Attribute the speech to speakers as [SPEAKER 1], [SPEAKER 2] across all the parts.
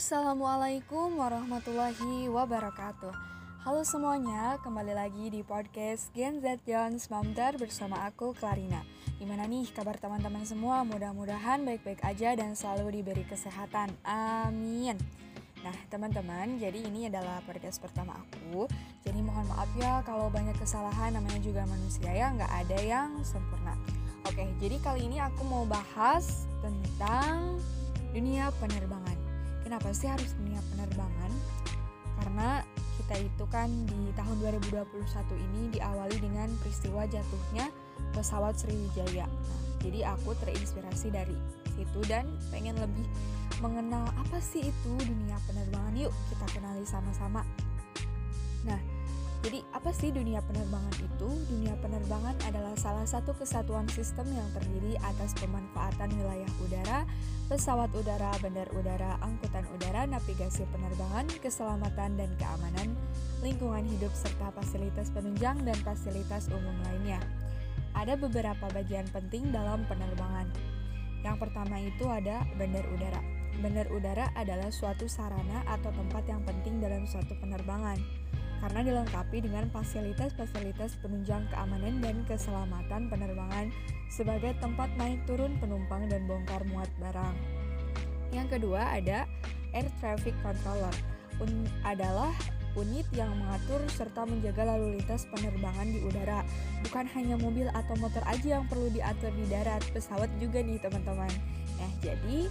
[SPEAKER 1] Assalamualaikum warahmatullahi wabarakatuh. Halo semuanya, kembali lagi di podcast Gen Z Jones Mamdar bersama aku Clarina. Gimana nih kabar teman-teman semua? Mudah-mudahan baik-baik aja dan selalu diberi kesehatan. Amin. Nah teman-teman, jadi ini adalah podcast pertama aku. Jadi mohon maaf ya kalau banyak kesalahan namanya juga manusia ya nggak ada yang sempurna. Oke, jadi kali ini aku mau bahas tentang dunia penerbangan Kenapa sih harus dunia penerbangan? Karena kita itu kan di tahun 2021 ini diawali dengan peristiwa jatuhnya pesawat Sriwijaya. Nah, jadi aku terinspirasi dari situ dan pengen lebih mengenal apa sih itu dunia penerbangan. Yuk kita kenali sama-sama. Nah, jadi apa sih dunia penerbangan itu? Dunia penerbangan adalah salah satu kesatuan sistem yang terdiri atas pemanfaatan wilayah udara, pesawat udara, bandar udara, angkutan udara, navigasi penerbangan, keselamatan dan keamanan, lingkungan hidup serta fasilitas penunjang dan fasilitas umum lainnya. Ada beberapa bagian penting dalam penerbangan. Yang pertama itu ada bandar udara. Bandar udara adalah suatu sarana atau tempat yang penting dalam suatu penerbangan karena dilengkapi dengan fasilitas-fasilitas penunjang keamanan dan keselamatan penerbangan sebagai tempat naik turun penumpang dan bongkar muat barang. Yang kedua ada Air Traffic Controller. Un adalah unit yang mengatur serta menjaga lalu lintas penerbangan di udara. Bukan hanya mobil atau motor aja yang perlu diatur di darat, pesawat juga nih teman-teman. Nah, jadi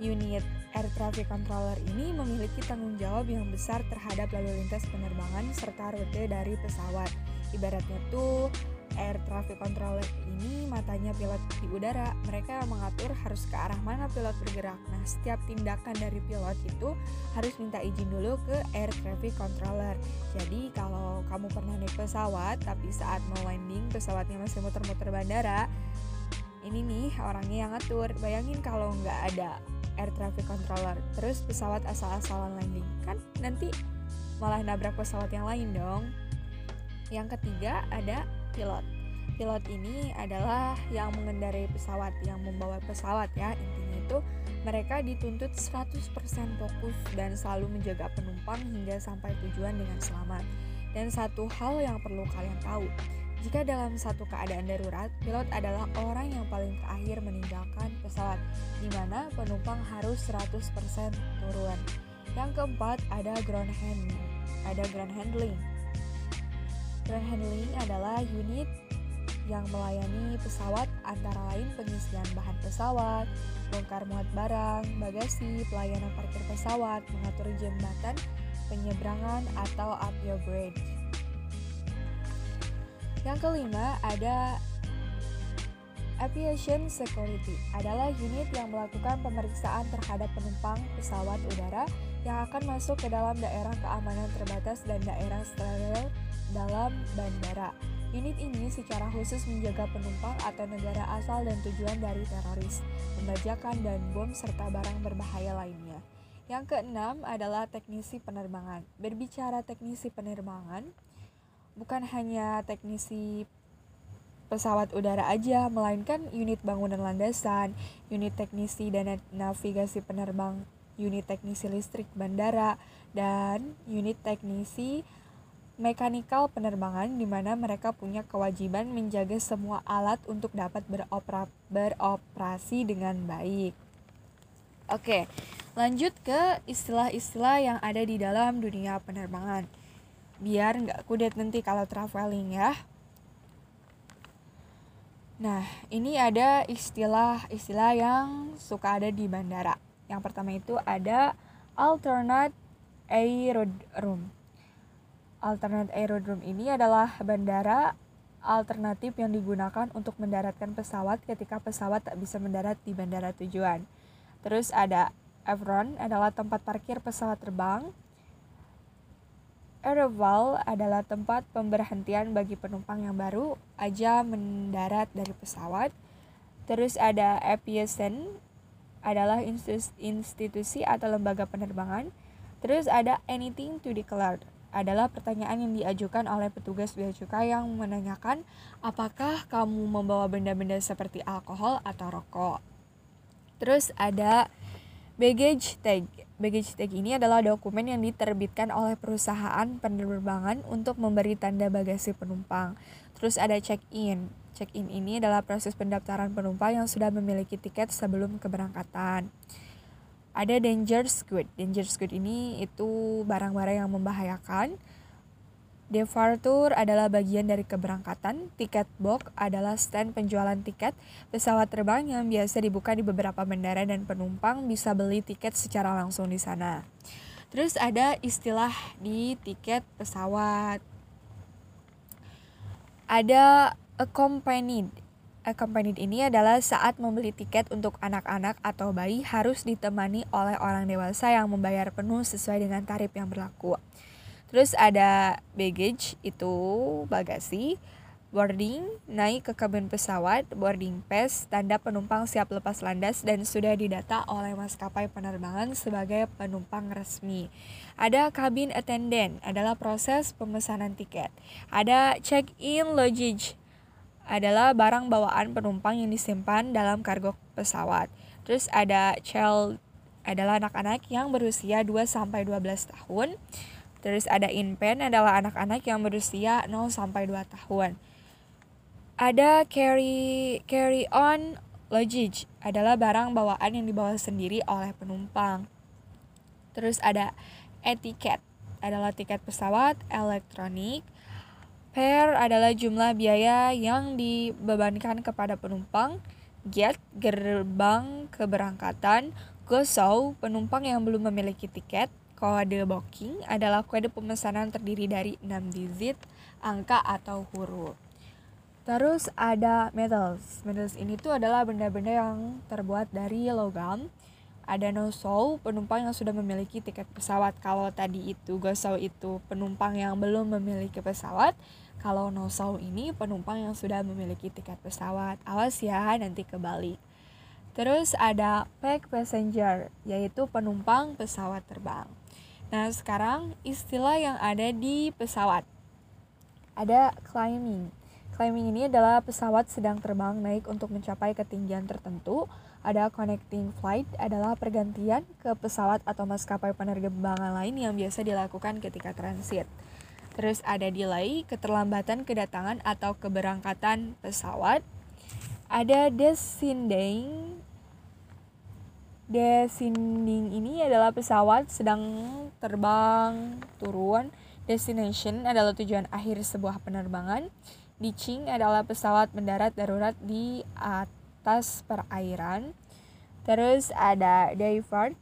[SPEAKER 1] unit Air Traffic Controller ini memiliki tanggung jawab yang besar terhadap lalu lintas penerbangan serta rute dari pesawat. Ibaratnya tuh Air Traffic Controller ini matanya pilot di udara. Mereka mengatur harus ke arah mana pilot bergerak. Nah, setiap tindakan dari pilot itu harus minta izin dulu ke Air Traffic Controller. Jadi, kalau kamu pernah naik pesawat tapi saat mau landing pesawatnya masih muter-muter bandara, ini nih orangnya yang ngatur. Bayangin kalau nggak ada air traffic controller terus pesawat asal-asalan landing. Kan nanti malah nabrak pesawat yang lain dong. Yang ketiga ada pilot. Pilot ini adalah yang mengendarai pesawat yang membawa pesawat ya. Intinya itu mereka dituntut 100% fokus dan selalu menjaga penumpang hingga sampai tujuan dengan selamat. Dan satu hal yang perlu kalian tahu jika dalam satu keadaan darurat, pilot adalah orang yang paling terakhir meninggalkan pesawat, di mana penumpang harus 100% turun. Yang keempat, ada ground handling. Ada ground handling. Ground handling adalah unit yang melayani pesawat antara lain pengisian bahan pesawat, bongkar muat barang, bagasi, pelayanan parkir pesawat, mengatur jembatan, penyeberangan atau apio bridge. Yang kelima ada Aviation Security adalah unit yang melakukan pemeriksaan terhadap penumpang pesawat udara yang akan masuk ke dalam daerah keamanan terbatas dan daerah steril dalam bandara. Unit ini secara khusus menjaga penumpang atau negara asal dan tujuan dari teroris, pembajakan dan bom serta barang berbahaya lainnya. Yang keenam adalah teknisi penerbangan. Berbicara teknisi penerbangan, bukan hanya teknisi pesawat udara aja, melainkan unit bangunan landasan, unit teknisi dan navigasi penerbang, unit teknisi listrik bandara, dan unit teknisi mekanikal penerbangan di mana mereka punya kewajiban menjaga semua alat untuk dapat beropera beroperasi dengan baik. Oke, lanjut ke istilah-istilah yang ada di dalam dunia penerbangan biar nggak kudet nanti kalau traveling ya. Nah, ini ada istilah-istilah yang suka ada di bandara. Yang pertama itu ada alternate aerodrome. Alternate aerodrome ini adalah bandara alternatif yang digunakan untuk mendaratkan pesawat ketika pesawat tak bisa mendarat di bandara tujuan. Terus ada Evron adalah tempat parkir pesawat terbang. Arrival adalah tempat pemberhentian bagi penumpang yang baru aja mendarat dari pesawat. Terus ada aviation adalah institusi atau lembaga penerbangan. Terus ada anything to declare adalah pertanyaan yang diajukan oleh petugas bea cukai yang menanyakan apakah kamu membawa benda-benda seperti alkohol atau rokok. Terus ada Baggage tag. Baggage tag ini adalah dokumen yang diterbitkan oleh perusahaan penerbangan untuk memberi tanda bagasi penumpang. Terus ada check-in. Check-in ini adalah proses pendaftaran penumpang yang sudah memiliki tiket sebelum keberangkatan. Ada dangerous good. Dangerous good ini itu barang-barang yang membahayakan. Departure adalah bagian dari keberangkatan. Tiket box adalah stand penjualan tiket pesawat terbang yang biasa dibuka di beberapa bandara dan penumpang bisa beli tiket secara langsung di sana. Terus ada istilah di tiket pesawat. Ada accompanied. Accompanied ini adalah saat membeli tiket untuk anak-anak atau bayi harus ditemani oleh orang dewasa yang membayar penuh sesuai dengan tarif yang berlaku. Terus ada baggage itu bagasi, boarding, naik ke kabin pesawat, boarding pass, tanda penumpang siap lepas landas dan sudah didata oleh maskapai penerbangan sebagai penumpang resmi. Ada cabin attendant, adalah proses pemesanan tiket. Ada check-in luggage, adalah barang bawaan penumpang yang disimpan dalam kargo pesawat. Terus ada child, adalah anak-anak yang berusia 2 sampai 12 tahun. Terus ada infant adalah anak-anak yang berusia 0 sampai 2 tahun. Ada carry carry on luggage adalah barang bawaan yang dibawa sendiri oleh penumpang. Terus ada etiket adalah tiket pesawat elektronik. Fare adalah jumlah biaya yang dibebankan kepada penumpang. Gate gerbang keberangkatan. Go penumpang yang belum memiliki tiket. Kode booking adalah kode pemesanan terdiri dari 6 digit, angka atau huruf. Terus ada metals. Metals ini tuh adalah benda-benda yang terbuat dari logam. Ada no show, penumpang yang sudah memiliki tiket pesawat. Kalau tadi itu go show itu penumpang yang belum memiliki pesawat. Kalau no show ini penumpang yang sudah memiliki tiket pesawat. Awas ya nanti kebalik. Terus ada pack passenger, yaitu penumpang pesawat terbang. Nah, sekarang istilah yang ada di pesawat. Ada climbing. Climbing ini adalah pesawat sedang terbang naik untuk mencapai ketinggian tertentu. Ada connecting flight adalah pergantian ke pesawat atau maskapai penerbangan lain yang biasa dilakukan ketika transit. Terus ada delay, keterlambatan kedatangan atau keberangkatan pesawat. Ada descending, Descending ini adalah pesawat sedang terbang turun. Destination adalah tujuan akhir sebuah penerbangan. Ditching adalah pesawat mendarat darurat di atas perairan. Terus ada divert.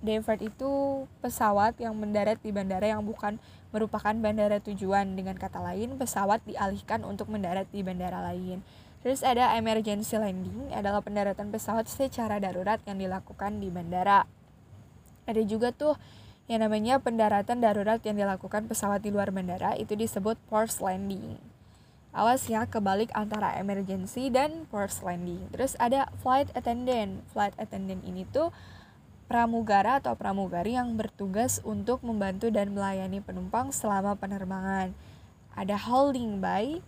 [SPEAKER 1] Divert itu pesawat yang mendarat di bandara yang bukan merupakan bandara tujuan. Dengan kata lain, pesawat dialihkan untuk mendarat di bandara lain. Terus ada emergency landing adalah pendaratan pesawat secara darurat yang dilakukan di bandara. Ada juga tuh yang namanya pendaratan darurat yang dilakukan pesawat di luar bandara itu disebut forced landing. Awas ya kebalik antara emergency dan forced landing. Terus ada flight attendant. Flight attendant ini tuh pramugara atau pramugari yang bertugas untuk membantu dan melayani penumpang selama penerbangan. Ada holding by,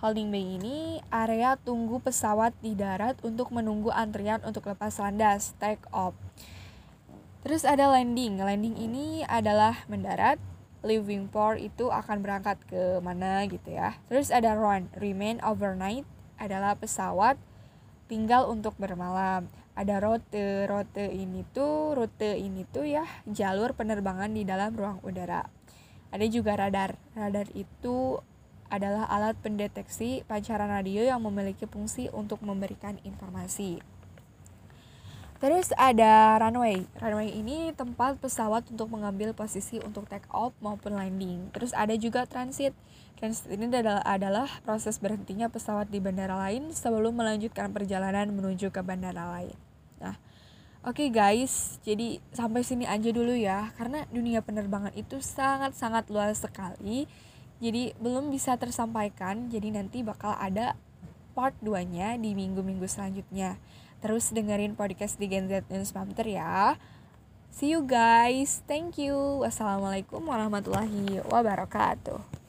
[SPEAKER 1] Holding bay ini area tunggu pesawat di darat untuk menunggu antrian untuk lepas landas, take off. Terus ada landing. Landing ini adalah mendarat. Leaving port itu akan berangkat ke mana gitu ya. Terus ada run, remain overnight adalah pesawat tinggal untuk bermalam. Ada rute, rute ini tuh, rute ini tuh ya jalur penerbangan di dalam ruang udara. Ada juga radar. Radar itu adalah alat pendeteksi pancaran radio yang memiliki fungsi untuk memberikan informasi. Terus ada runway. Runway ini tempat pesawat untuk mengambil posisi untuk take off maupun landing. Terus ada juga transit. Transit ini adalah, adalah proses berhentinya pesawat di bandara lain sebelum melanjutkan perjalanan menuju ke bandara lain. Nah, oke okay guys, jadi sampai sini aja dulu ya, karena dunia penerbangan itu sangat-sangat luas sekali jadi belum bisa tersampaikan jadi nanti bakal ada part 2 nya di minggu-minggu selanjutnya. Terus dengerin podcast di Gen Z News Pamter ya. See you guys. Thank you. Wassalamualaikum warahmatullahi wabarakatuh